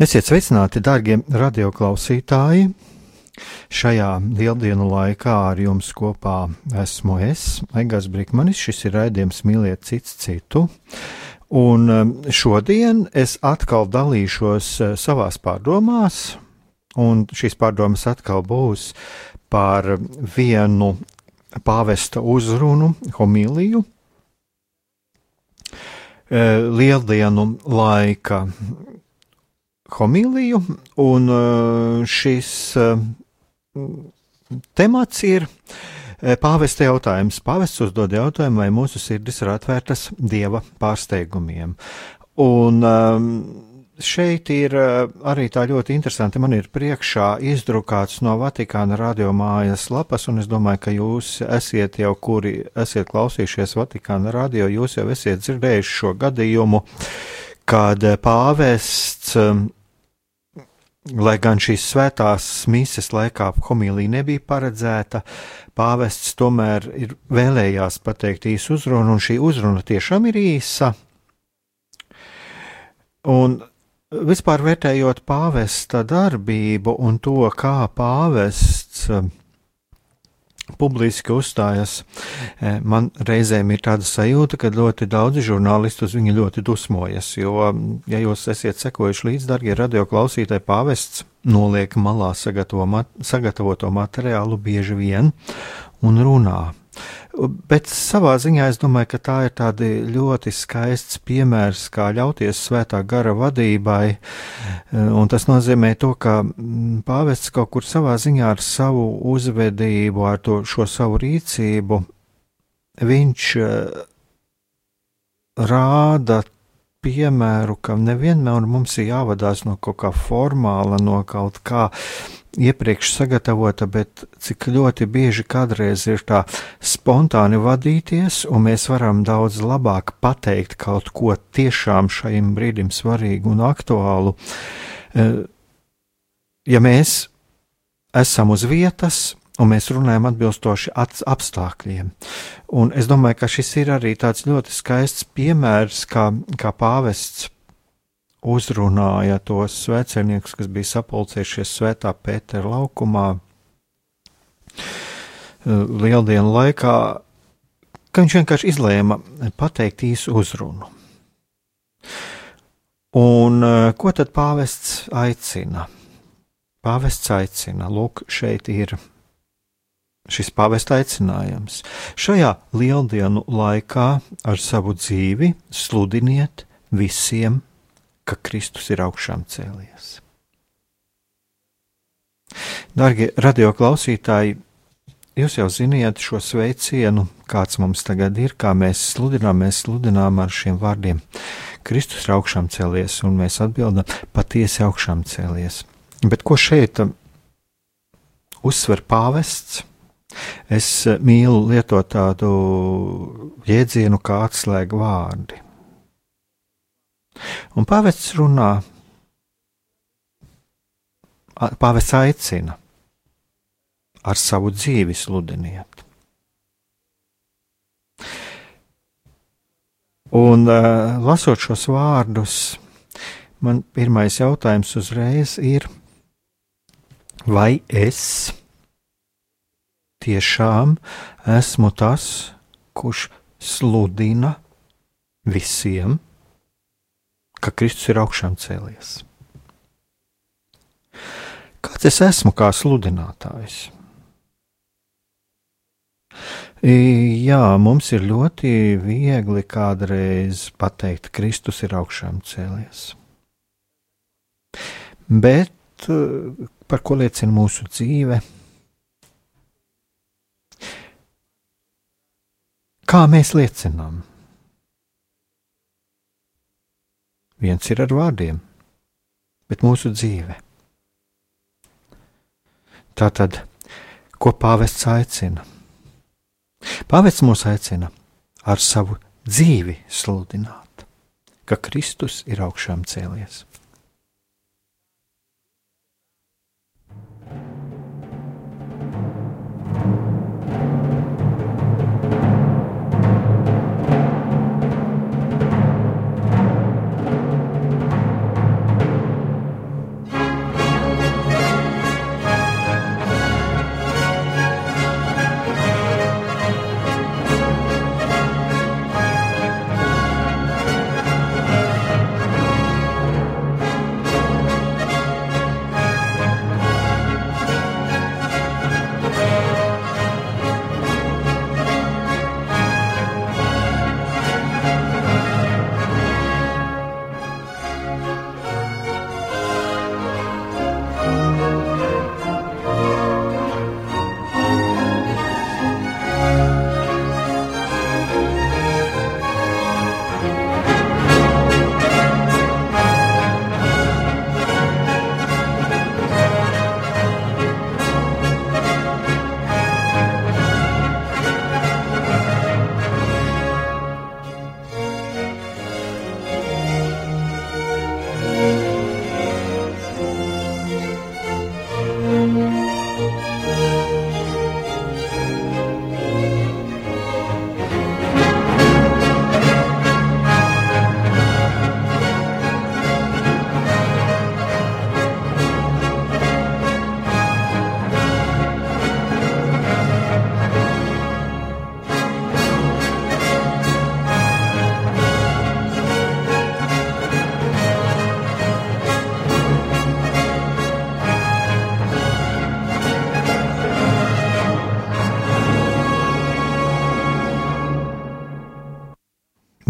Esiet sveicināti, darbie radioklausītāji! Šajā lieldienu laikā ar jums kopā esmu es, Egas Brīsmanis. Šis ir raidījums Mīliet cits citu. Un um, šodien es atkal dalīšos uh, savās pārdomās, un šīs pārdomas atkal būs par vienu pāvesta uzrunu, homīliju, uh, lieldienu laika homīliju, un uh, šis uh, temats ir uh, pāvesta jautājums. Pāvests uzdod jautājumu, vai mūsu sirdis ir atvērtas dieva pārsteigumiem. Un šeit ir arī tā ļoti interesanti. Man ir priekšā izdrukāts no Vatikāna radiomājas lapas, un es domāju, ka jūs esiet jau, kuri esat klausījušies Vatikāna radio, jūs jau esat dzirdējuši šo gadījumu, kad pāvests Lai gan šīs svētās mises laikā homīlija nebija paredzēta, pāvests tomēr ir vēlējās pateikt īsu uzrunu, un šī uzruna tiešām ir īsa. Un vispār vērtējot pāvesta darbību un to, kā pāvests publiski uzstājas, e, man reizēm ir tāda sajūta, ka ļoti daudzi žurnālisti uz viņu ļoti dusmojas. Jo, ja jūs esat sekojuši līdzi, darbie radioklausītāji, pāvests noliek malā sagatavoto materiālu bieži vien un runā Bet savā ziņā es domāju, ka tā ir tāda ļoti skaists piemērs, kā ļauties svētā gara vadībai. Un tas nozīmē to, ka mm, pāvests kaut kur savā ziņā ar savu uzvedību, ar to, šo savu rīcību, viņš eh, rāda piemēru, ka nevienmēr mums ir jāvadās no kaut kā formāla, no kaut kā iepriekš sagatavota, bet cik ļoti bieži kādreiz ir tā spontāni vadīties, un mēs varam daudz labāk pateikt kaut ko tiešām šajam brīdim svarīgu un aktuālu. Eh, ja mēs esam uz vietas, un mēs runājam atbilstoši apstākļiem. Un es domāju, ka šis ir arī tāds ļoti skaists piemērs, kā, kā pāvests uzrunāja tos svētceļniekus, kas bija sapulcējušies Svētā Pētera laukumā lieldienu laikā, ka viņš vienkārši izlēma pateikt īsu uzrunu. Un ko tad pāvests aicina? Pāvests aicina, lūk, šeit ir šis pāvesta aicinājums. Šajā lieldienu laikā ar savu dzīvi sludiniet visiem ka Kristus ir augšām cēlies. Darbie radioklausītāji, jūs jau ziniet šo sveicienu, kāds mums tagad ir, kā mēs sludinām, mēs sludinām ar šiem vārdiem. Kristus ir augšām cēlies, un mēs atbildam, patiesi augšām cēlies. Bet ko šeit uzsver pāvests? Es mīlu lietot tādu jēdzienu kā atslēgu vārdi. Un pāvests runā, pāvests aicina ar savu dzīvi sludiniet. Un lasot šos vārdus, man pirmais jautājums uzreiz ir, vai es tiešām esmu tas, kurš sludina visiem? Ka Kristus ir augšām cēlies. Kāds es esmu kā sludinātājs? Jā, mums ir ļoti viegli kādreiz pateikt, ka Kristus ir augšām cēlies. Bet par ko liecina mūsu dzīve? Kā mēs liecinām? Viens ir ar vārdiem, bet mūsu dzīve. Tātad, ko pāvests aicina? Pāvests mūs aicina ar savu dzīvi sludināt, ka Kristus ir augšām cēlies.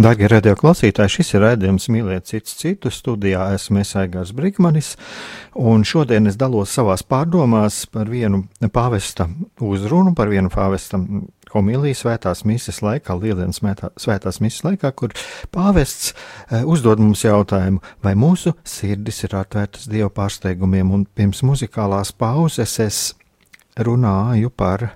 Darbie radioklausītāji, šis ir raidījums Mīliet citu citu. Studijā esmu Aigars Brīsmanis, un šodien es dalos savās pārdomās par vienu pāvesta uzrunu, par vienu pāvesta homiliju svētās misijas laikā, lieldienas svētās misijas laikā, kur pāvests e, uzdod mums jautājumu, vai mūsu sirdis ir atvērtas Dieva pārsteigumiem, un pirms muzikālās pauzes es runāju par,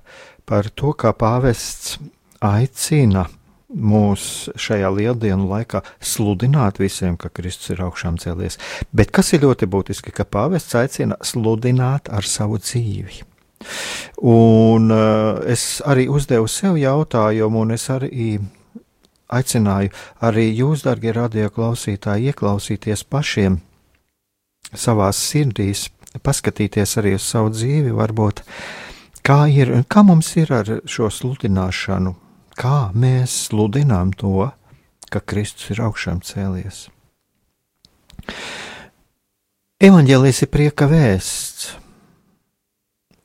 par to, kā pāvests aicina mūs šajā lieldienu laikā sludināt visiem, ka Kristus ir augšām cēlies. Bet kas ir ļoti būtiski, ka pāvests aicina sludināt ar savu dzīvi. Un uh, es arī uzdevu sev jautājumu, un es arī aicināju arī jūs, darbie radioklausītāji, ieklausīties pašiem savās sirdīs, paskatīties arī uz savu dzīvi, varbūt kā ir, kā mums ir ar šo sludināšanu, kā mēs sludinām to, ka Kristus ir augšām cēlies. Evangelijas ir prieka vēsts,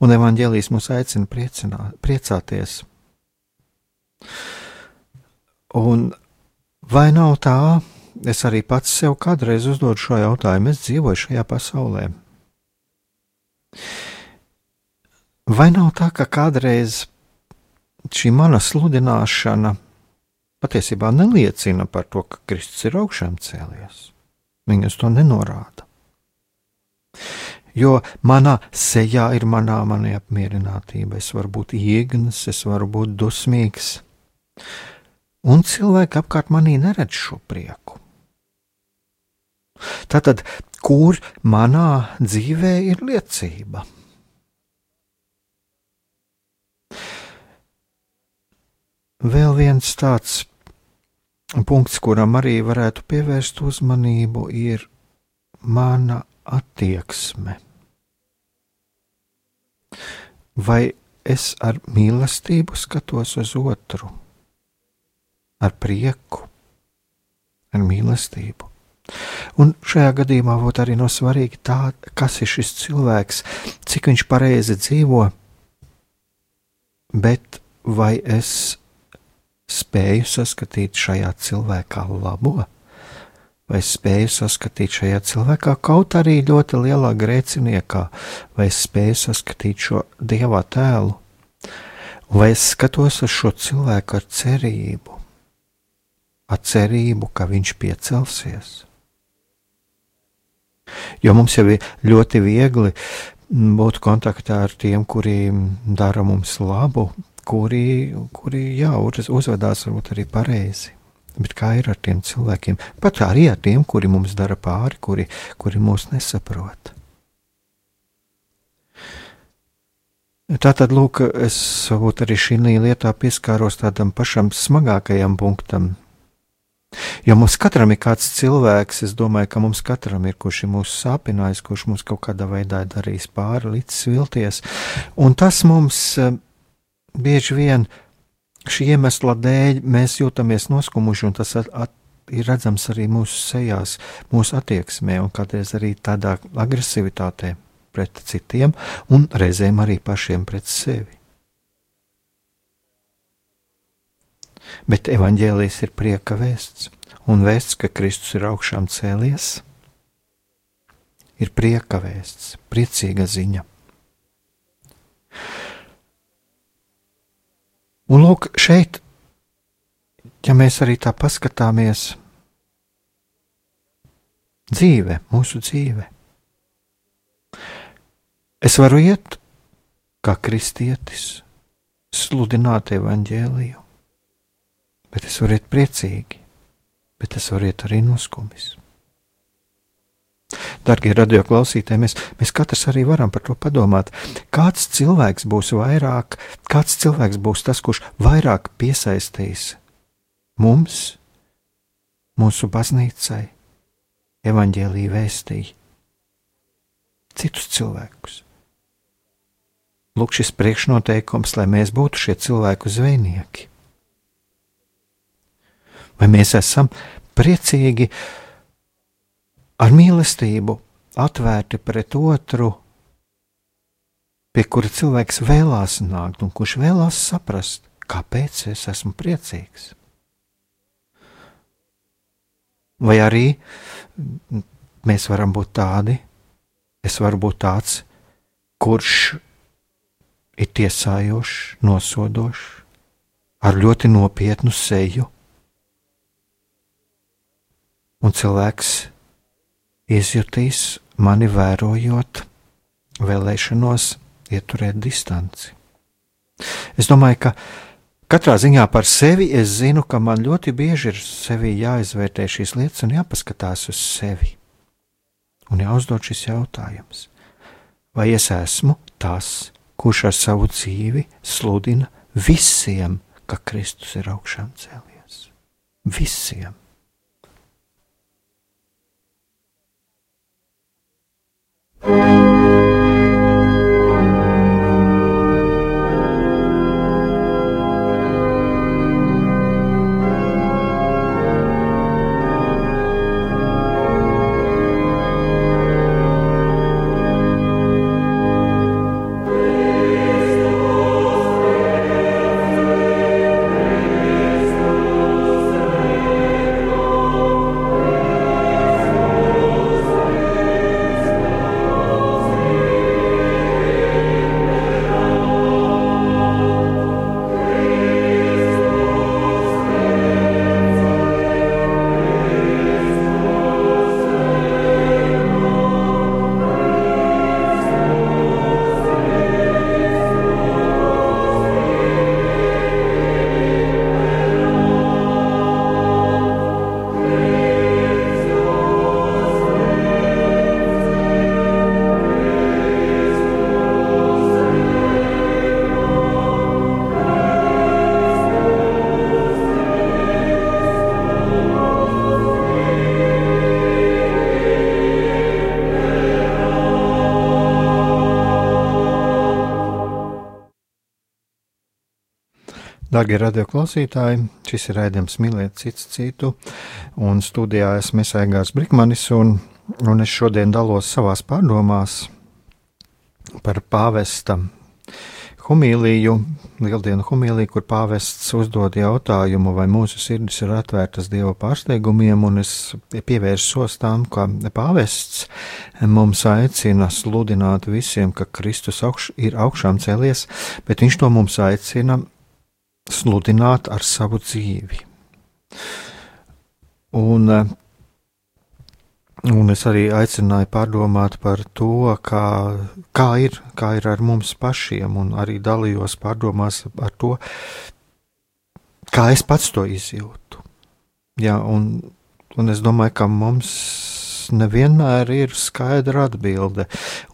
un evanģēlijas mūs aicina priecināt, priecāties. Un vai nav tā, es arī pats sev kādreiz uzdodu šo jautājumu, es dzīvoju šajā pasaulē. Vai nav tā, ka kādreiz šī mana sludināšana patiesībā neliecina par to, ka Kristus ir augšām cēlies. Viņas to nenorāda. Jo manā sejā ir manā neapmierinātība. Es varu būt iegnis, es varu būt dusmīgs. Un cilvēki apkārt manī neredz šo prieku. Tātad, kur manā dzīvē ir liecība? Vēl viens tāds punkts, kuram arī varētu pievērst uzmanību, ir mana attieksme. Vai es ar mīlestību skatos uz otru, ar prieku, ar mīlestību? Un šajā gadījumā būtu arī no svarīgi tā, kas ir šis cilvēks, cik viņš pareizi dzīvo, bet vai es spēju saskatīt šajā cilvēkā labo? vai spēju saskatīt šajā cilvēkā, kaut arī ļoti lielā grēciniekā, vai spēju saskatīt šo dieva tēlu, vai es skatos uz šo cilvēku ar cerību, ar cerību, ka viņš piecelsies. Jo mums jau ir ļoti viegli būt kontaktā ar tiem, kuri dara mums labu, kuri, kuri jā, uzvedās varbūt arī pareizi. Bet kā ir ar tiem cilvēkiem? Pat arī ar tiem, kuri mums dara pāri, kuri, kuri mūs nesaprot. Tātad, lūk, es varbūt arī šī lietā pieskāros tādam pašam smagākajam punktam. Jo mums katram ir kāds cilvēks, es domāju, ka mums katram ir, kurš ir mūsu sāpinājis, kurš mums kaut kādā veidā darījis pāri, līdz vilties. Un tas mums bieži vien šī iemesla dēļ mēs jūtamies noskumuši, un tas at, at, ir redzams arī mūsu sejās, mūsu attieksmē, un kādreiz arī tādā agresivitātē pret citiem, un reizēm arī pašiem pret sevi. Bet evaņģēlijs ir prieka vēsts, un vēsts, ka Kristus ir augšām cēlies, ir prieka vēsts, priecīga ziņa. Un lūk, šeit, ja mēs arī tā paskatāmies, dzīve, mūsu dzīve. Es varu iet kā kristietis, sludināt evaņģēliju, bet es varu iet priecīgi, bet es varu iet arī noskumis. Darbie radioklausītāji, mēs, mēs katrs arī varam par to padomāt. Kāds cilvēks būs vairāk, kāds cilvēks būs tas, kurš vairāk piesaistīs mums, mūsu baznīcai, evaņģēlīju vēstīja citus cilvēkus. Lūk, šis priekšnoteikums, lai mēs būtu šie cilvēku zvejnieki. Vai mēs esam priecīgi? Ar mīlestību atvērti pret otru, pie kura cilvēks vēlās nākt un kurš vēlās saprast, kāpēc es esmu priecīgs. Vai arī mēs varam būt tādi, es varu būt tāds, kurš ir tiesājošs, nosodošs, ar ļoti nopietnu seju, un cilvēks izjutīs mani vērojot vēlēšanos ieturēt distanci. Es domāju, ka katrā ziņā par sevi es zinu, ka man ļoti bieži ir sevi jāizvērtē šīs lietas un jāpaskatās uz sevi. Un jāuzdod šis jautājums, vai es esmu tas, kurš ar savu dzīvi sludina visiem, ka Kristus ir augšām cēlies? Visiem! Darbie radioklausītāji, šis ir raidījums Mīlēt citu citu, un studijā esmu Esaigārs Brikmanis, un, un es šodien dalos savās pārdomās par pāvesta humīliju, lieldienu humīliju, kur pāvests uzdod jautājumu, vai mūsu sirdis ir atvērtas Dieva pārsteigumiem, un es pievērsos tam, ka pāvests mums aicina sludināt visiem, ka Kristus augš, ir augšām cēlies, bet viņš to mums aicina sludināt ar savu dzīvi. Un Un es arī aicināju pārdomāt par to, kā, kā, ir, kā ir ar mums pašiem, un arī dalījos pārdomās par to, kā es pats to izjūtu. Jā, un, un es domāju, ka mums nevienmēr ir skaidra atbilde.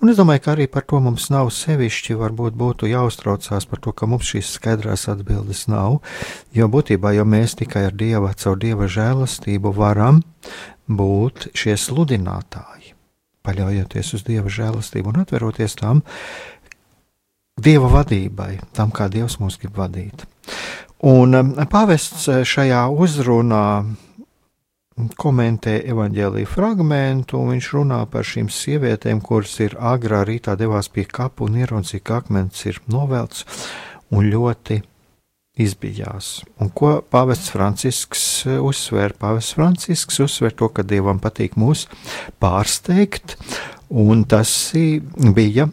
Un es domāju, ka arī par to mums nav sevišķi, varbūt būtu jāuztraucās par to, ka mums šīs skaidrās atbildes nav, jo būtībā jau mēs tikai ar Dieva, caur Dieva žēlastību varam būt šie sludinātāji, paļaujoties uz Dieva žēlastību un atveroties tam Dieva vadībai, tam, kā Dievs mūs grib vadīt. Un um, pāvests uh, šajā uzrunā komentē evaņģēlīju fragment, un viņš runā par šīm sievietēm, kuras ir agrā rītā devās pie kapu un ieraudzīja, ka akmens ir novelts un ļoti izbijās. Un ko Pāvests Francisks eh, uzsver? Pāvests Francisks uzsver to, ka Dievam patīk mūs pārsteigt, un tas bija,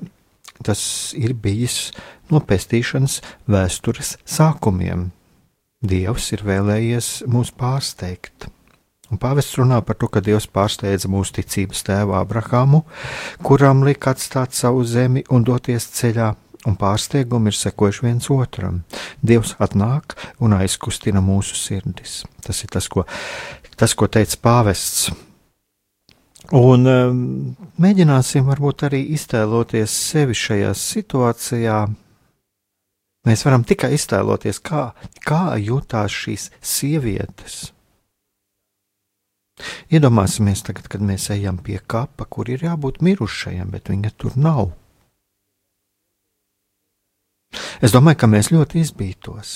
tas ir bijis no pestīšanas vēstures sākumiem. Dievs ir vēlējies mūs pārsteigt. Un pāvests runā par to, ka Dievs pārsteidza mūsu ticības tēvu Abrahāmu, kuram lika atstāt savu zemi un doties ceļā un pārsteigumi ir sekojuši viens otram. Dievs atnāk un aizkustina mūsu sirdis. Tas ir tas, ko, tas, ko teica pāvests. Un um, mēģināsim varbūt arī iztēloties sevi šajā situācijā. Mēs varam tikai iztēloties, kā, kā jutās šīs sievietes. Iedomāsimies tagad, kad mēs ejam pie kapa, kur ir jābūt mirušajam, bet viņa tur nav. Es domāju, ka mēs ļoti izbītos.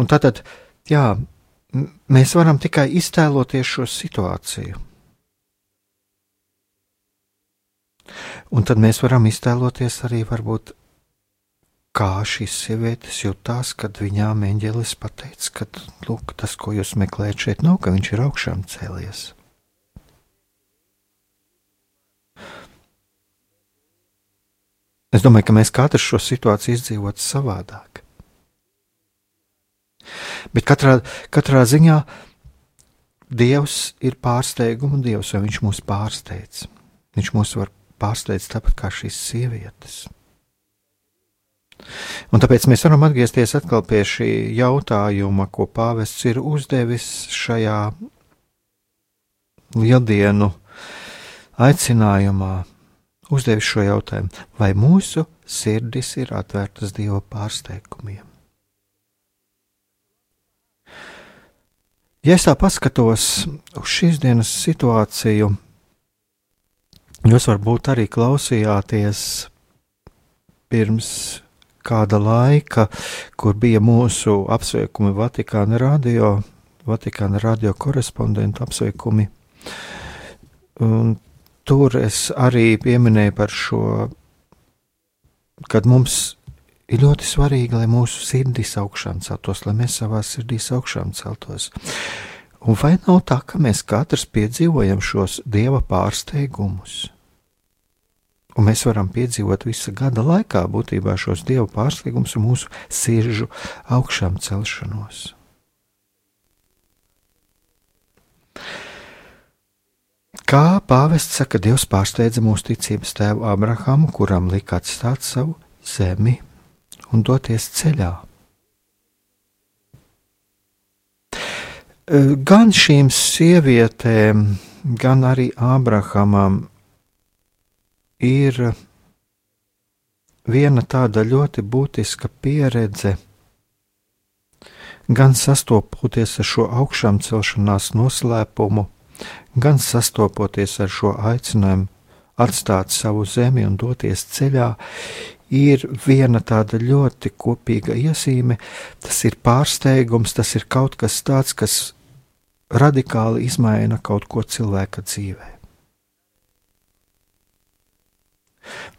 Un tātad, jā, mēs varam tikai iztēloties šo situāciju. Un tad mēs varam iztēloties arī, varbūt, kā šīs sievietes jutās, kad viņām eņģelis pateica, ka lūk, tas, ko jūs meklējat šeit, nav, ka viņš ir augšām cēlies. Es domāju, ka mēs katrs šo situāciju izdzīvotu savādāk. Bet katrā, katrā ziņā Dievs ir pārsteiguma Dievs, un Viņš mūs pārsteidz. Viņš mūs var pārsteigt tāpat kā šīs sievietes. Un tāpēc mēs varam atgriezties atkal pie šī jautājuma, ko pāvests ir uzdevis šajā lieldienu aicinājumā uzdevis šo jautājumu, vai mūsu sirdis ir atvērtas Dieva pārsteigumiem. Ja es tā paskatos uz šīs dienas situāciju, jūs varbūt arī klausījāties pirms kāda laika, kur bija mūsu apsveikumi Vatikāna radio, Vatikāna radio korespondentu apsveikumi. Un tur es arī pieminēju par šo, kad mums ir ļoti svarīgi, lai mūsu sirdis augšām celtos, lai mēs savā sirdīs augšām celtos. Un vai nav tā, ka mēs katrs piedzīvojam šos dieva pārsteigumus? Un mēs varam piedzīvot visa gada laikā būtībā šos dieva pārsteigumus un mūsu sirdžu augšām celšanos. Kā pāvests saka, Dievs pārsteidza mūsu ticības tēvu Abrahamu, kuram lika atstāt savu zemi un doties ceļā. Gan šīm sievietēm, gan arī Abrahamam ir viena tāda ļoti būtiska pieredze, gan sastopoties ar šo augšām celšanās noslēpumu gan sastopoties ar šo aicinājumu atstāt savu zemi un doties ceļā, ir viena tāda ļoti kopīga iezīme. Tas ir pārsteigums, tas ir kaut kas tāds, kas radikāli izmaina kaut ko cilvēka dzīvē.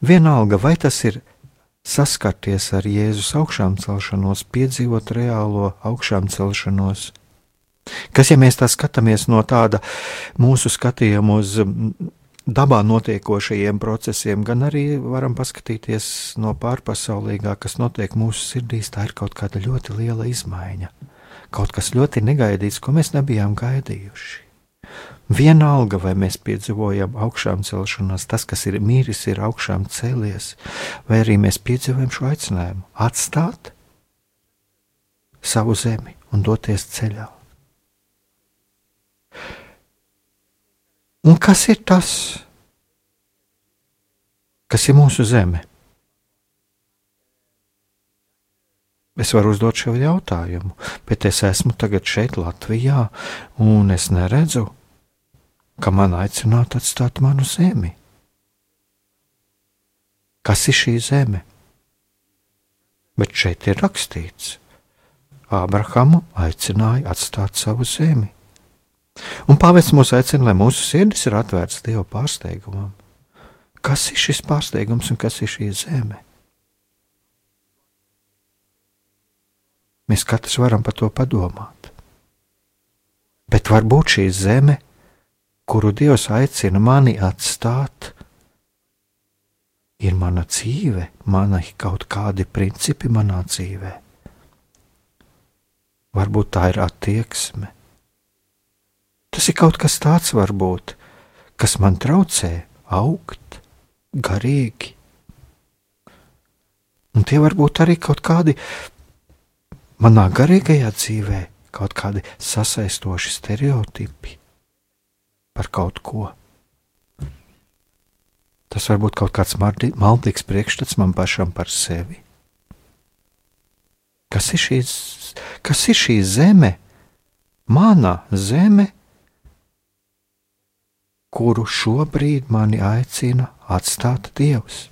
Vienalga, vai tas ir saskarties ar Jēzus augšām celšanos, piedzīvot reālo augšām celšanos, Kas, ja mēs tā skatāmies no tāda mūsu skatījuma uz dabā notiekošajiem procesiem, gan arī varam paskatīties no pārpasaulīgā, kas notiek mūsu sirdīs. Tā ir kaut kāda ļoti liela izmaiņa, kaut kas ļoti negaidīts, ko mēs nebijām gaidījuši. Vienalga, vai mēs piedzīvojam augšām celšanos, tas, kas ir mīris, ir augšām cēlies, vai arī mēs piedzīvojam šo aicinājumu atstāt savu zemi un doties ceļā. Un kas ir tas, kas ir mūsu zeme? Es varu uzdot šo jautājumu, bet es esmu tagad šeit, Latvijā, un es neredzu, ka man aicinātu atstāt manu zemi. Kas ir šī zeme? Bet šeit ir rakstīts, Ābrahamu aicināja atstāt savu zemi. Un pāvests mūs aicina, lai mūsu sirdis ir atvērts Dieva pārsteigumam. Kas ir šis pārsteigums un kas ir šī zeme? Mēs katrs varam par to padomāt. Bet varbūt šī zeme, kuru Dievs aicina mani atstāt, ir mana dzīve, mana kaut kādi principi manā dzīvē. Varbūt tā ir attieksme Tas ir kaut kas tāds, varbūt, kas man traucē augt garīgi. Un tie var būt arī kaut kādi manā garīgajā dzīvē, kaut kādi sasaistoši stereotipi par kaut ko. Tas var būt kaut kāds maldīgs priekšstats man pašam par sevi. Kas ir, šīs, kas ir šī zeme? Mana zeme, kuru šobrīd mani aicina atstāt Dievs.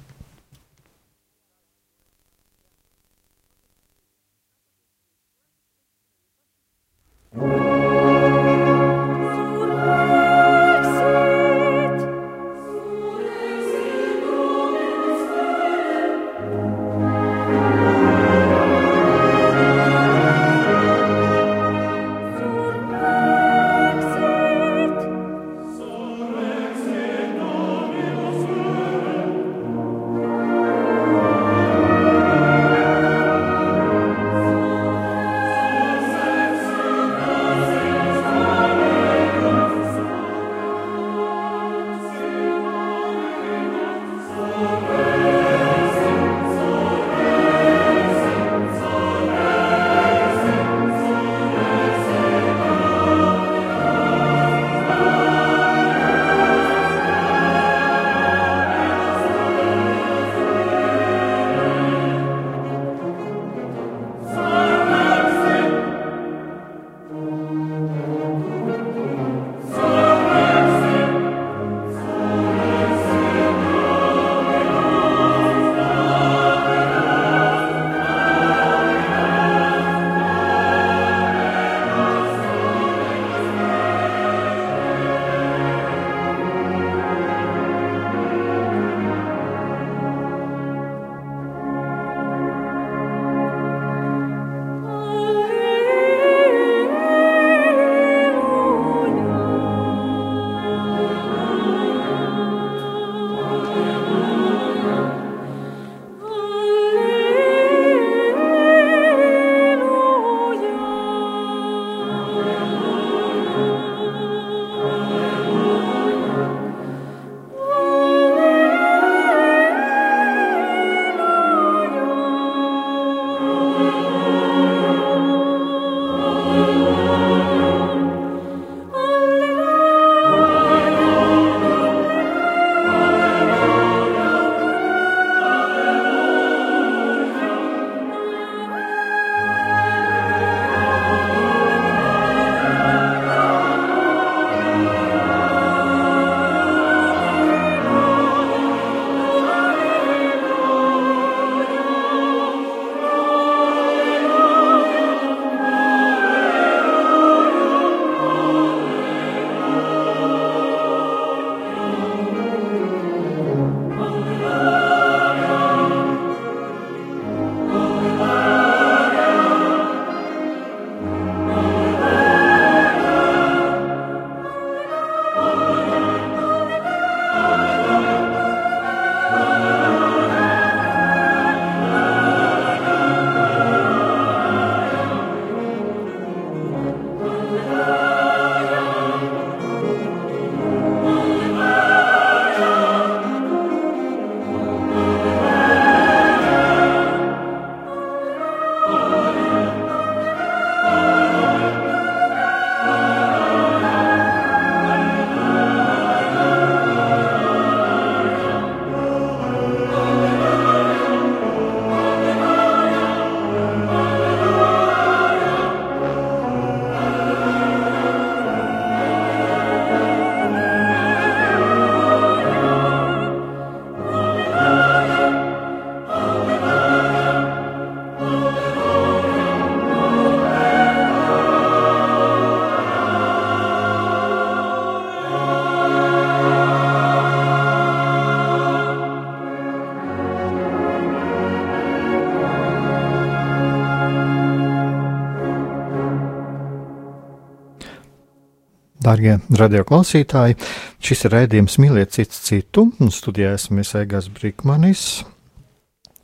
Darbie radioklausītāji, šis ir raidījums Mīliet citu citu, un studijā esmu Egāns Brīsmanis,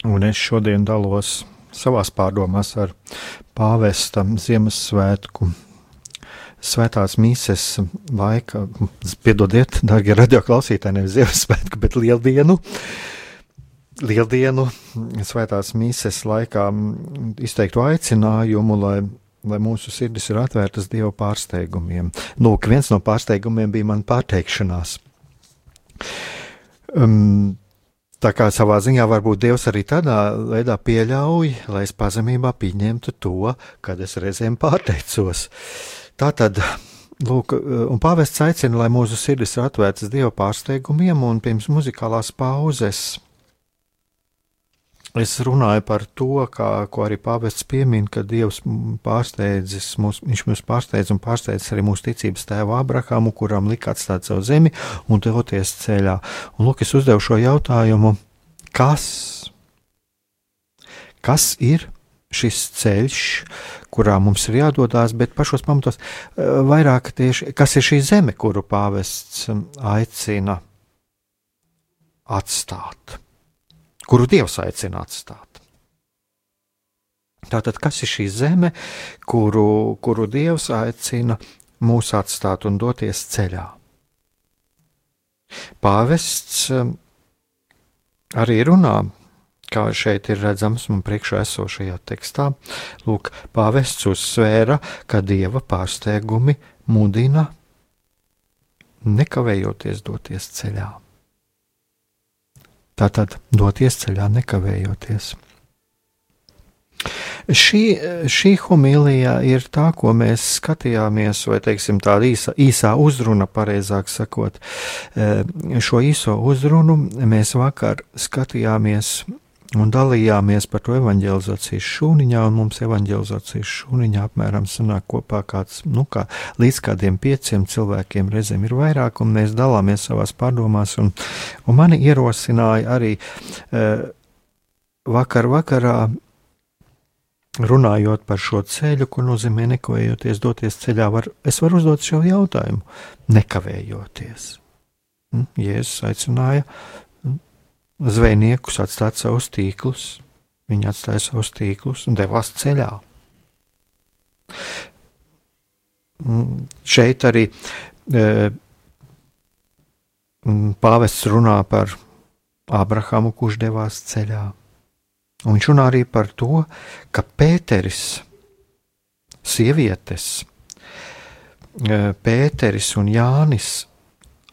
un es šodien dalos savās pārdomās ar pāvesta Ziemassvētku. Svētās mīses laika, piedodiet, darbie radioklausītāji, nevis Ziemassvētku, bet Lieldienu. Lieldienu svētās mīses laikā izteiktu aicinājumu, lai lai mūsu sirdis ir atvērtas Dieva pārsteigumiem. Lūk, viens no pārsteigumiem bija man pārteikšanās. Um, tā kā savā ziņā varbūt Dievs arī tādā veidā pieļauj, lai es pazemībā pieņemtu to, kad es reizēm pārteicos. Tā tad. Lūk, un pāvests aicina, lai mūsu sirdis ir atvērtas Dieva pārsteigumiem, un pirms muzikālās pauzes Es runāju par to, kā, ko arī pāvests piemin, ka Dievs pārsteidzis mūs, viņš mūs pārsteidz un pārsteidz arī mūsu ticības tēvu Abrahamu, kuram lika atstāt savu zemi un doties ceļā. Un lūk, es uzdevu šo jautājumu, kas, kas ir šis ceļš, kurā mums ir jādodas, bet pašos pamatos eh, vairāk tieši, kas ir šī zeme, kuru pāvests aicina atstāt kuru Dievs aicina atstāt. Tātad, kas ir šī zeme, kuru, kuru Dievs aicina mūs atstāt un doties ceļā? Pāvests um, arī runā, kā šeit ir redzams man priekšā esošajā tekstā. Lūk, pāvests uzsvēra, ka dieva pārsteigumi mudina nekavējoties doties ceļā. Tātad doties ceļā nekavējoties. Šī, šī homīlija ir tā, ko mēs skatījāmies, vai teiksim, tāda īsa, īsā uzruna, pareizāk sakot. Eh, šo īso uzrunu mēs vakar skatījāmies un dalījāmies par to evanģelizācijas šūniņā, un mums evanģelizācijas šūniņā apmēram sanāk kopā kāds, nu, kā līdz kādiem pieciem cilvēkiem reizēm ir vairāk, un mēs dalāmies savās pārdomās, un, un mani ierosināja arī e, vakar vakarā runājot par šo ceļu, ko nozīmē nekavējoties doties ceļā, var, es varu uzdot šo jautājumu, nekavējoties. Hm? Jēzus aicināja zvejniekus atstāt savus tīklus. Viņi atstāja savus tīklus un devās ceļā. Mm, šeit arī e, mm, pāvests runā par Abrahamu, kurš devās ceļā. Un viņš runā arī par to, ka Pēteris, sievietes, e, Pēteris un Jānis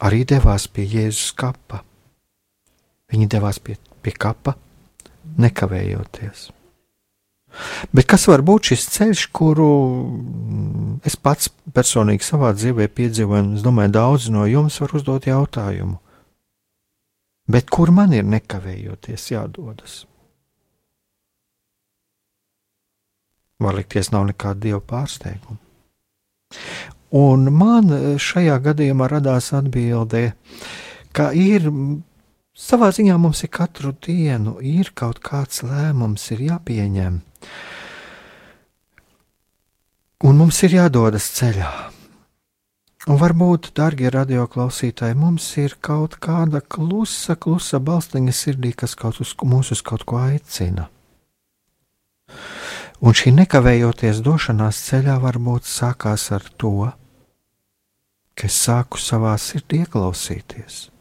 arī devās pie Jēzus kapa. Viņi devās pie, pie kapa, nekavējoties. Bet kas var būt šis ceļš, kuru es pats personīgi savā dzīvē piedzīvoju, un es domāju, daudz no jums var uzdot jautājumu. Bet kur man ir nekavējoties jādodas? Var likties, nav nekāda dieva pārsteiguma. Un man šajā gadījumā radās atbilde, ka ir Savā ziņā mums ir katru dienu ir kaut kāds lēmums, ir jāpieņem. Un mums ir jādodas ceļā. Un varbūt, darbie radioklausītāji, mums ir kaut kāda klusa, klusa balstiņa sirdī, kas kaut uz, mūs uz kaut ko aicina. Un šī nekavējoties došanās ceļā varbūt sākās ar to, ka es sāku savā sirdī ieklausīties.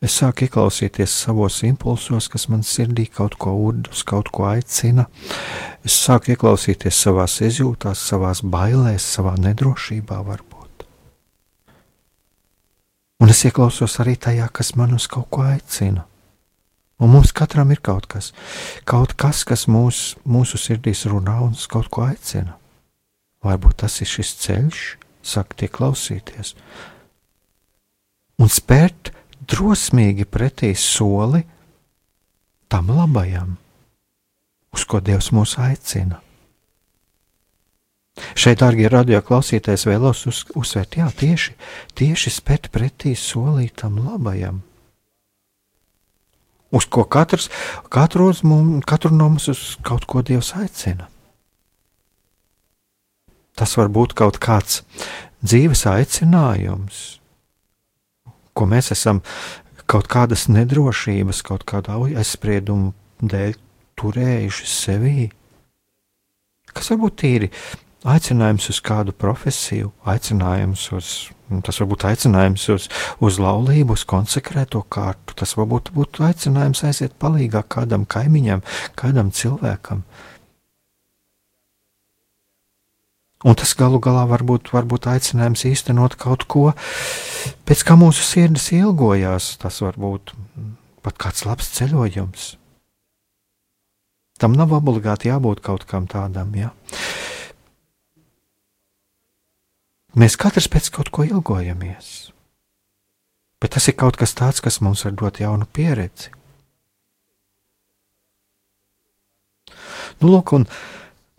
Es sāku ieklausīties savos impulsos, kas man sirdī kaut ko urdus, kaut ko aicina. Es sāku ieklausīties savās izjūtās, savās bailēs, savā nedrošībā, varbūt. Un es ieklausos arī tajā, kas man uz kaut ko aicina. Un mums katram ir kaut kas, kaut kas, kas mūs, mūsu sirdīs runā un uz kaut ko aicina. Varbūt tas ir šis ceļš, saka, tie klausīties. Un spērt drosmīgi pretī soli tam labajam, uz ko Dievs mūs aicina. Šeit, darbie radioklausītājs, vēlos uz, uzsvērt, jā, tieši, tieši spēt pretī solītam labajam, uz ko katrs, katru, mums, katru no mums uz kaut ko Dievs aicina. Tas var būt kaut kāds dzīves aicinājums, ko mēs esam kaut kādas nedrošības, kaut kāda aizspriedumu dēļ turējuši sevī, kas varbūt tīri aicinājums uz kādu profesiju, aicinājums uz, tas varbūt aicinājums uz, uz laulību, uz konsekrēto kārtu, tas varbūt būtu aicinājums aiziet palīgā kādam kaimiņam, kādam cilvēkam. Un tas galu galā var būt, var būt aicinājums īstenot kaut ko, pēc kā mūsu sirdis ilgojās. Tas var būt pat kāds labs ceļojums. Tam nav obligāti jābūt kaut kam tādam. Ja? Mēs katrs pēc kaut ko ilgojamies. Bet tas ir kaut kas tāds, kas mums var dot jaunu pieredzi. Nu, lūk, un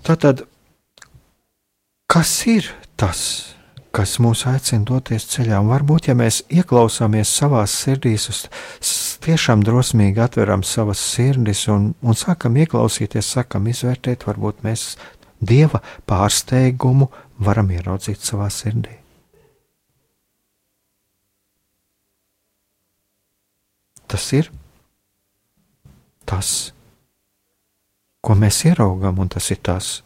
tā tad kas ir tas, kas mūs aicina doties ceļā? Un varbūt, ja mēs ieklausāmies savā sirdīs, tiešām drosmīgi atveram savas sirdis un, un sākam ieklausīties, sākam izvērtēt, varbūt mēs dieva pārsteigumu varam ieraudzīt savā sirdī. Tas ir tas, ko mēs ieraugām, un tas ir tas,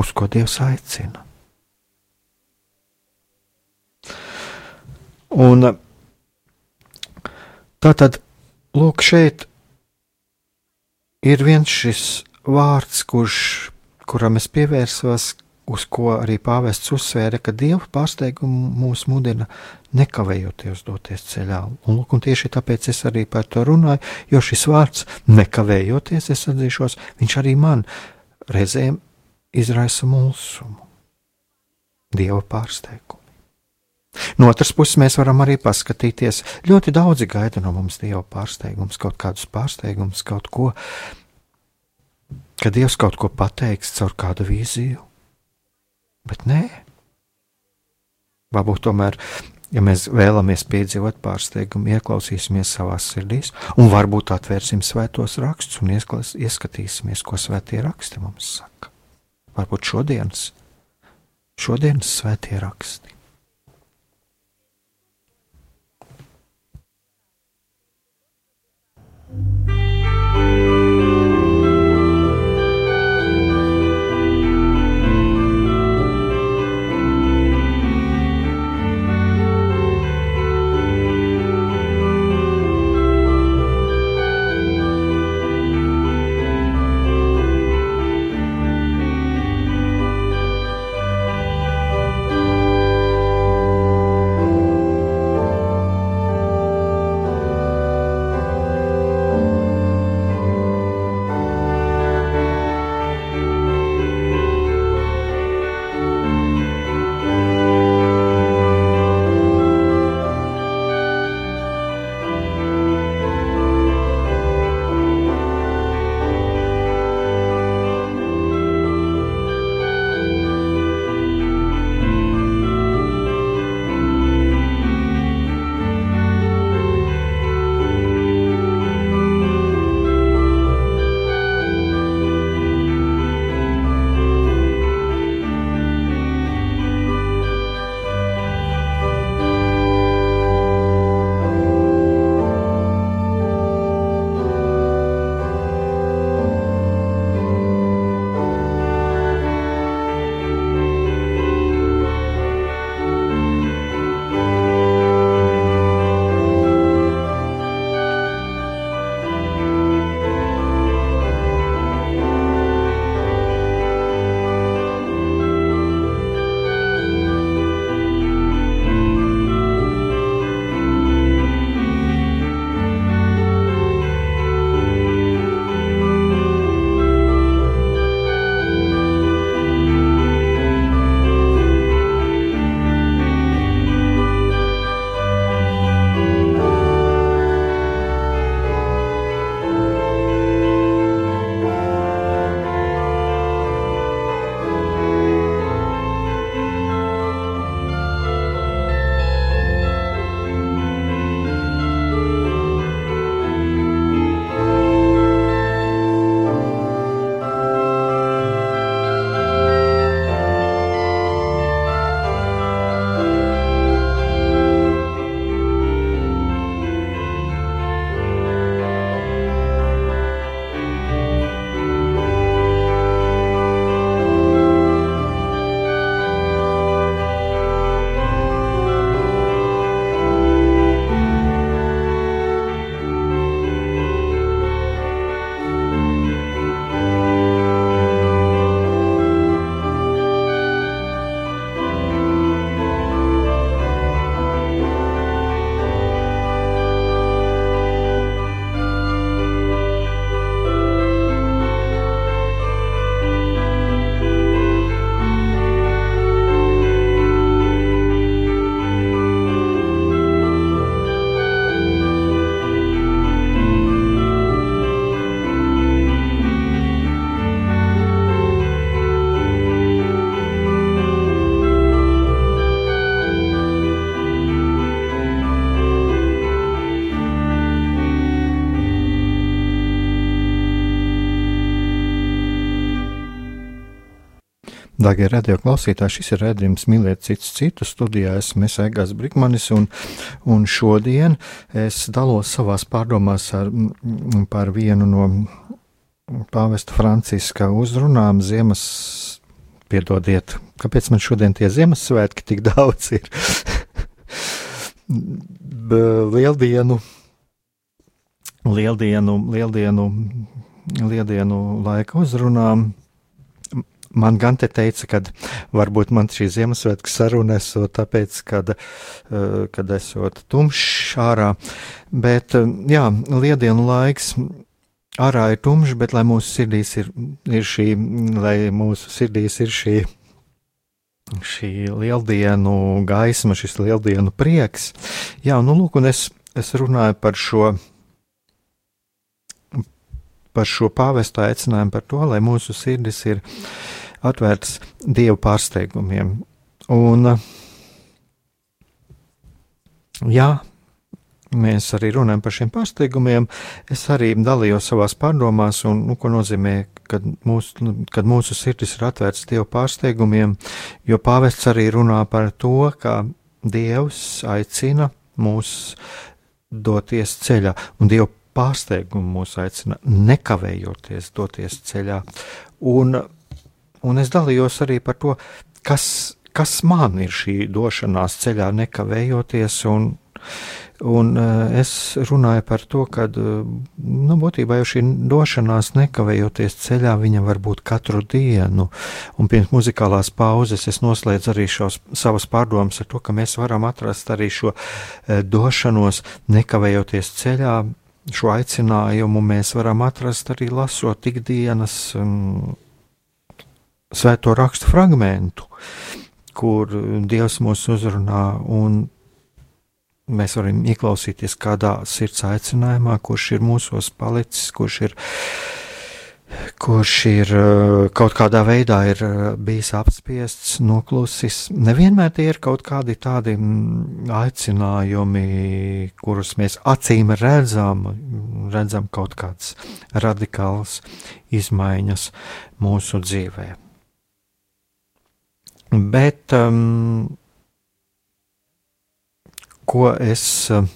uz ko Dievs aicina. Un tā tad, lūk, šeit ir viens šis vārds, kurš, kuram es pievērsos, uz ko arī pāvests uzsvēra, ka Dieva pārsteigumu mūs mudina nekavējoties doties ceļā. Un, lūk, un tieši tāpēc es arī par to runāju, jo šis vārds nekavējoties, es atzīšos, viņš arī man reizēm izraisa mulsumu, dieva pārsteigumu. No otras puses, mēs varam arī paskatīties. Ļoti daudzi gaida no mums dieva pārsteigumus, kaut kādus pārsteigumus, kaut ko, ka dievs kaut ko pateiks caur kādu vīziju. Bet nē, varbūt tomēr, ja mēs vēlamies piedzīvot pārsteigumu, ieklausīsimies savā sirdīs, un varbūt atvērsim svētos rakstus un ieskatīsimies, ko svētie raksti mums saka varbūt šodienas, šodienas svētie raksti. Darbie radio klausītāji, šis ir redzējums mīlēt citus citu studijā. Esmu Egāns Brīsmanis, un, un šodien es dalos savās pārdomās ar, par vienu no pāvesta Franciska uzrunām Ziemas. Piedodiet, kāpēc man šodien tie Ziemassvētki tik daudz ir? lieldienu, lieldienu, lieldienu, lieldienu laika uzrunām Man gan te teica, ka varbūt man šī Ziemassvētku saruna esot tāpēc, kad, eh, kad esot tumšs ārā, bet eh, jā, liedienu laiks. Ārā ir tumšs, bet lai mūsu sirdīs ir, ir šī, lai mūsu sirdīs ir šī, šī lieldienu gaisma, šis lieldienu prieks. Jā, nu lūk, un es, es runāju par šo, par šo pāvestu aicinājumu, par to, lai mūsu sirdis ir atvērts dievu pārsteigumiem. Un, jā, mēs arī runājam par šiem pārsteigumiem. Es arī dalījos savās pārdomās, un, nu, ko nozīmē, kad mūsu, kad mūsu sirdis ir atvērts dievu pārsteigumiem, jo pāvests arī runā par to, ka dievs aicina mūs doties ceļā, un dievu pārsteigumu mūs aicina nekavējoties doties ceļā. Un un es dalījos arī par to, kas, kas man ir šī došanās ceļā nekavējoties, un, un eh, es runāju par to, ka, eh, nu, būtībā jau šī došanās nekavējoties ceļā, viņa var būt katru dienu, un pirms muzikālās pauzes es noslēdzu arī šos savas pārdomas ar to, ka mēs varam atrast arī šo eh, došanos nekavējoties ceļā, šo aicinājumu mēs varam atrast arī lasot ikdienas um, svēto rakstu fragmentu, kur Dievs mūs uzrunā, un mēs varam ieklausīties kādā sirds aicinājumā, kurš ir mūsos palicis, kurš ir, kurš ir kaut kādā veidā ir bijis apspiests, noklusis. Nevienmēr tie ir kaut kādi tādi mm, aicinājumi, kurus mēs acīm redzam, redzam kaut kādas radikālas izmaiņas mūsu dzīvēm. Bet um, ko es um,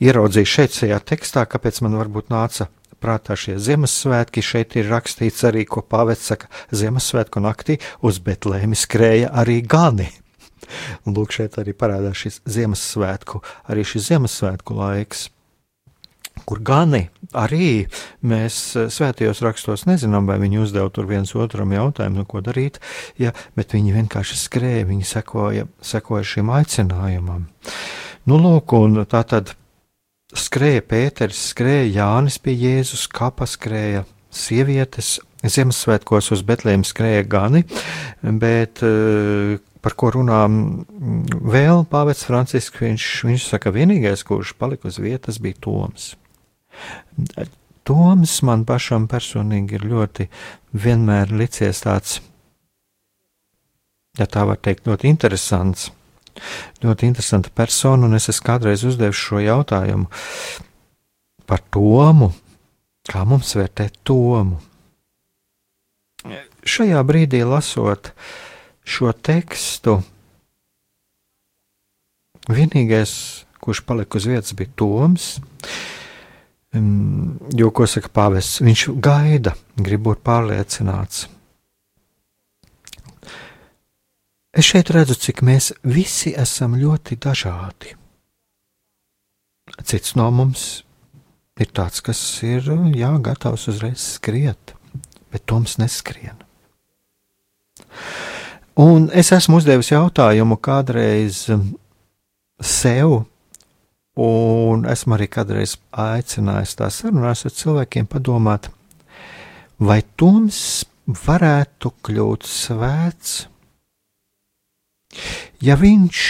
ieraudzīju šeit, šajā tekstā, kāpēc man varbūt nāca prātā šie Ziemassvētki. Šeit ir rakstīts arī, ko Pāvils saka, Ziemassvētku naktī uz Betlēmi skrēja arī gani. Lūk, šeit arī parādās šis Ziemassvētku, arī šis Ziemassvētku laiks kur gani arī mēs eh, svētajos rakstos nezinām, vai viņi uzdeva tur viens otram jautājumu, nu, ko darīt, ja, bet viņi vienkārši skrēja, viņi sekoja, sekoja šim aicinājumam. Nu, lūk, un tā tad skrēja Pēters, skrēja Jānis pie Jēzus, kapa skrēja sievietes, Ziemassvētkos uz Betlēm skrēja gani, bet eh, par ko runā vēl Pāvils Francisks, viņš, viņš saka, vienīgais, kurš palika uz vietas, bija Toms. Toms man pašam personīgi ir ļoti vienmēr licies tāds, ja tā var teikt, ļoti interesants. Ļoti interesanta persona, un es esmu kādreiz uzdevis šo jautājumu par Tomu, kā mums vērtēt Tomu. Šajā brīdī lasot šo tekstu, vienīgais, kurš palika uz vietas, bija Toms. Jo, ko saka pāvests, viņš gaida, grib būt pārliecināts. Es šeit redzu, cik mēs visi esam ļoti dažādi. Cits no mums ir tāds, kas ir jā, gatavs uzreiz skriet, bet Toms neskrien. Un es esmu uzdevis jautājumu kādreiz sev, Un esmu arī kādreiz aicinājis tās sarunās ar cilvēkiem padomāt, vai Toms varētu kļūt svēts, ja viņš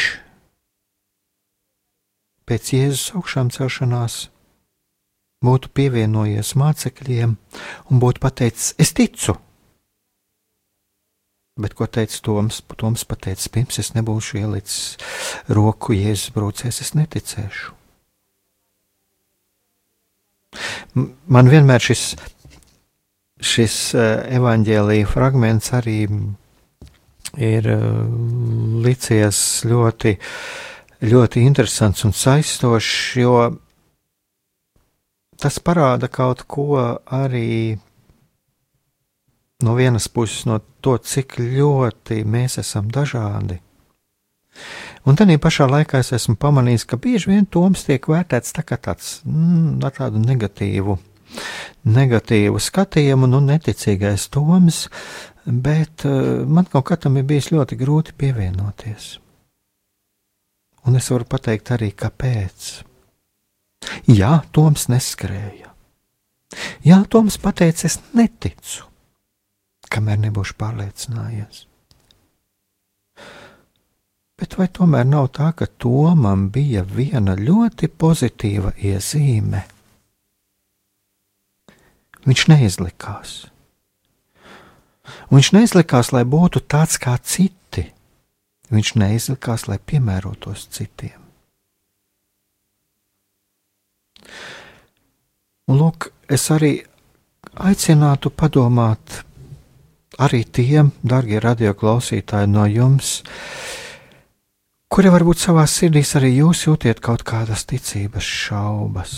pēc Jēzus augšām celšanās būtu pievienojies mācekļiem un būtu pateicis: Es ticu! Bet ko teica Toms? Toms pateica, pirms es nebūšu ielicis roku Jēzus brūcēs, es neticēšu. Man vienmēr šis, šis uh, evaņģēlīja fragments arī ir licies ļoti, ļoti interesants un saistošs, jo tas parāda kaut ko arī no vienas puses, no to, cik ļoti mēs esam dažādi. Un tad pašā laikā es esmu pamanījis, ka bieži vien Toms tiek vērtēts tā kā tāds mm, ar tādu negatīvu, negatīvu skatījumu, nu, neticīgais Toms, bet uh, man kaut kā tam ir bijis ļoti grūti pievienoties. Un es varu pateikt arī, kāpēc. Jā, Toms neskrēja. Jā, Toms pateica, es neticu, kamēr nebūšu pārliecinājies. Bet vai tomēr nav tā, ka Tomam bija viena ļoti pozitīva iezīme? Viņš neizlikās. Viņš neizlikās, lai būtu tāds kā citi. Viņš neizlikās, lai piemērotos citiem. Un, lūk, es arī aicinātu padomāt arī tiem, darbie radioklausītāji, no jums, kuri varbūt savā sirdīs arī jūs jūtiet kaut kādas ticības šaubas.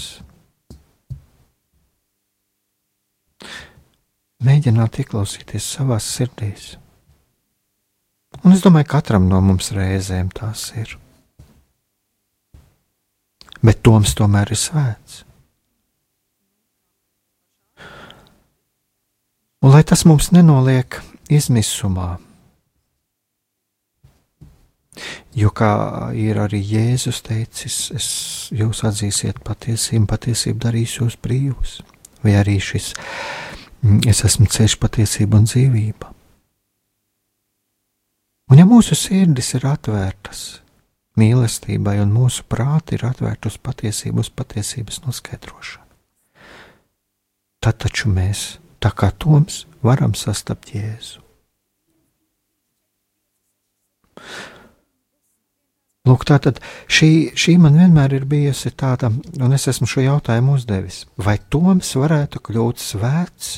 Mēģināt ieklausīties savā sirdīs. Un es domāju, ka katram no mums reizēm tās ir. Bet Toms tomēr ir svēts. Un lai tas mums nenoliek izmisumā, Jo kā ir arī Jēzus teicis, es jūs atzīsiet patiesību, patiesību darīs jūs brīvus, vai arī šis mm, es esmu ceļš, patiesība un dzīvība. Un ja mūsu sirdis ir atvērtas mīlestībai un mūsu prāti ir atvērti uz patiesību, uz patiesības noskaidrošanu, tad taču mēs, tā kā Toms, varam sastapt Jēzu. Lūk, tā tad šī, šī man vienmēr ir bijusi tāda, un es esmu šo jautājumu uzdevis. Vai Toms varētu kļūt svēts,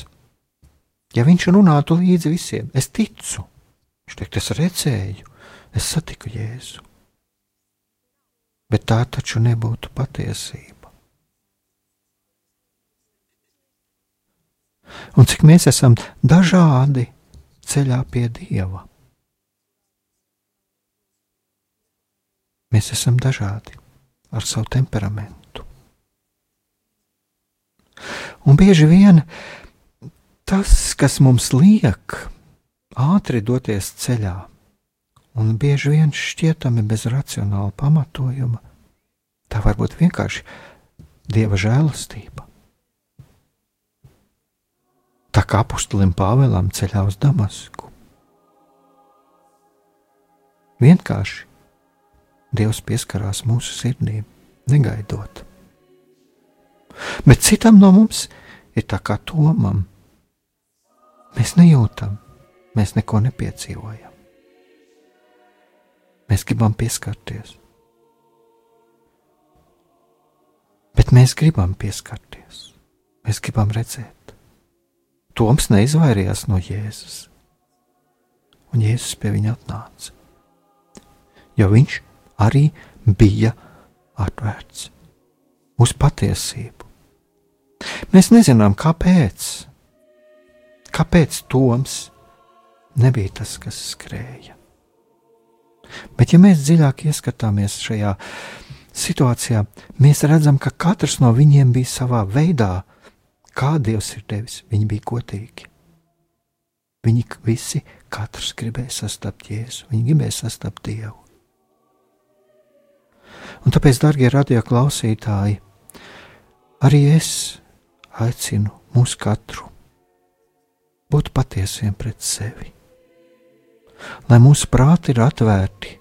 ja viņš runātu līdzi visiem? Es ticu, viņš teikt, es redzēju, es satiku Jēzu. Bet tā taču nebūtu patiesība. Un cik mēs esam dažādi ceļā pie Dieva. Mēs esam dažādi ar savu temperamentu. Un bieži vien tas, kas mums liek ātri doties ceļā, un bieži vien šķietami bez racionāla pamatojuma, tā var būt vienkārši dieva žēlastība. Tā kā apustulim Pāvēlam ceļā uz Damasku. Vienkārši Dievs pieskarās mūsu sirdīm, negaidot. Bet citam no mums ir tā kā tomam. Mēs nejūtam, mēs neko nepiedzīvojam. Mēs gribam pieskarties. Bet mēs gribam pieskarties, mēs gribam redzēt. Toms neizvairījās no Jēzus, un Jēzus pie viņa atnāca. Jo viņš arī bija atvērts uz patiesību. Mēs nezinām, kāpēc. Kāpēc Toms nebija tas, kas skrēja? Bet, ja mēs dziļāk ieskatāmies šajā situācijā, mēs redzam, ka katrs no viņiem bija savā veidā, kā Dievs ir devis. Viņi bija godīgi. Viņi visi, katrs gribēja sastapt Jēzu, viņi gribēja sastapt Dievu. Un tāpēc, darbie radio klausītāji, arī es aicinu mūs katru būt patiesiem pret sevi, lai mūsu prāti ir atvērti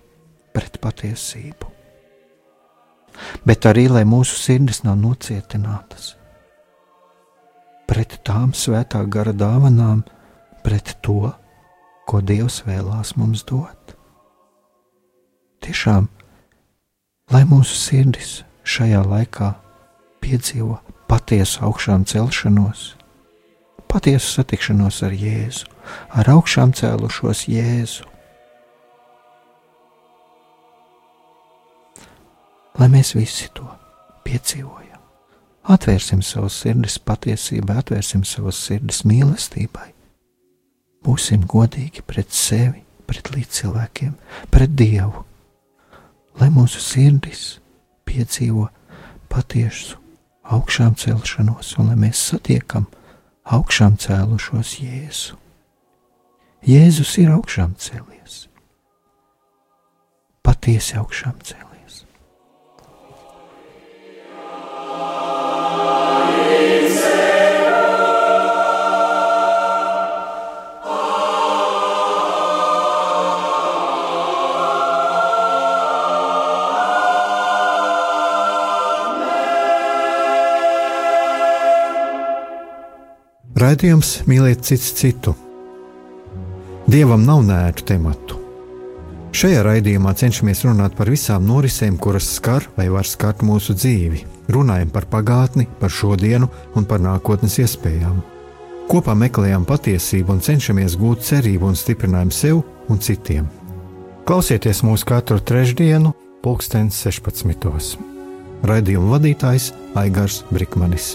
pret patiesību, bet arī lai mūsu sirdis nav nocietinātas pret tām svētā gara dāvanām, pret to, ko Dievs vēlās mums dot. Tiešām, lai mūsu sirdis šajā laikā piedzīvo patiesu augšām celšanos, patiesu satikšanos ar Jēzu, ar augšām cēlušos Jēzu. Lai mēs visi to piedzīvojam. Atvērsim savus sirdis patiesībai, atvērsim savus sirdis mīlestībai. Būsim godīgi pret sevi, pret līdzcilvēkiem, pret Dievu, lai mūsu sirdis piedzīvo patiesu augšām celšanos, un lai mēs satiekam augšām cēlušos Jēzu. Jēzus ir augšām cēlies, patiesi augšām cēlies. Raidījums mīlēt cits citu. Dievam nav nērtu tematu. Šajā raidījumā cenšamies runāt par visām norisēm, kuras skar vai var skart mūsu dzīvi. Runājam par pagātni, par šodienu un par nākotnes iespējām. Kopā meklējam patiesību un cenšamies gūt cerību un stiprinājumu sev un citiem. Klausieties mūsu katru trešdienu, pulksten 16. Raidījuma vadītājs Aigars Brikmanis.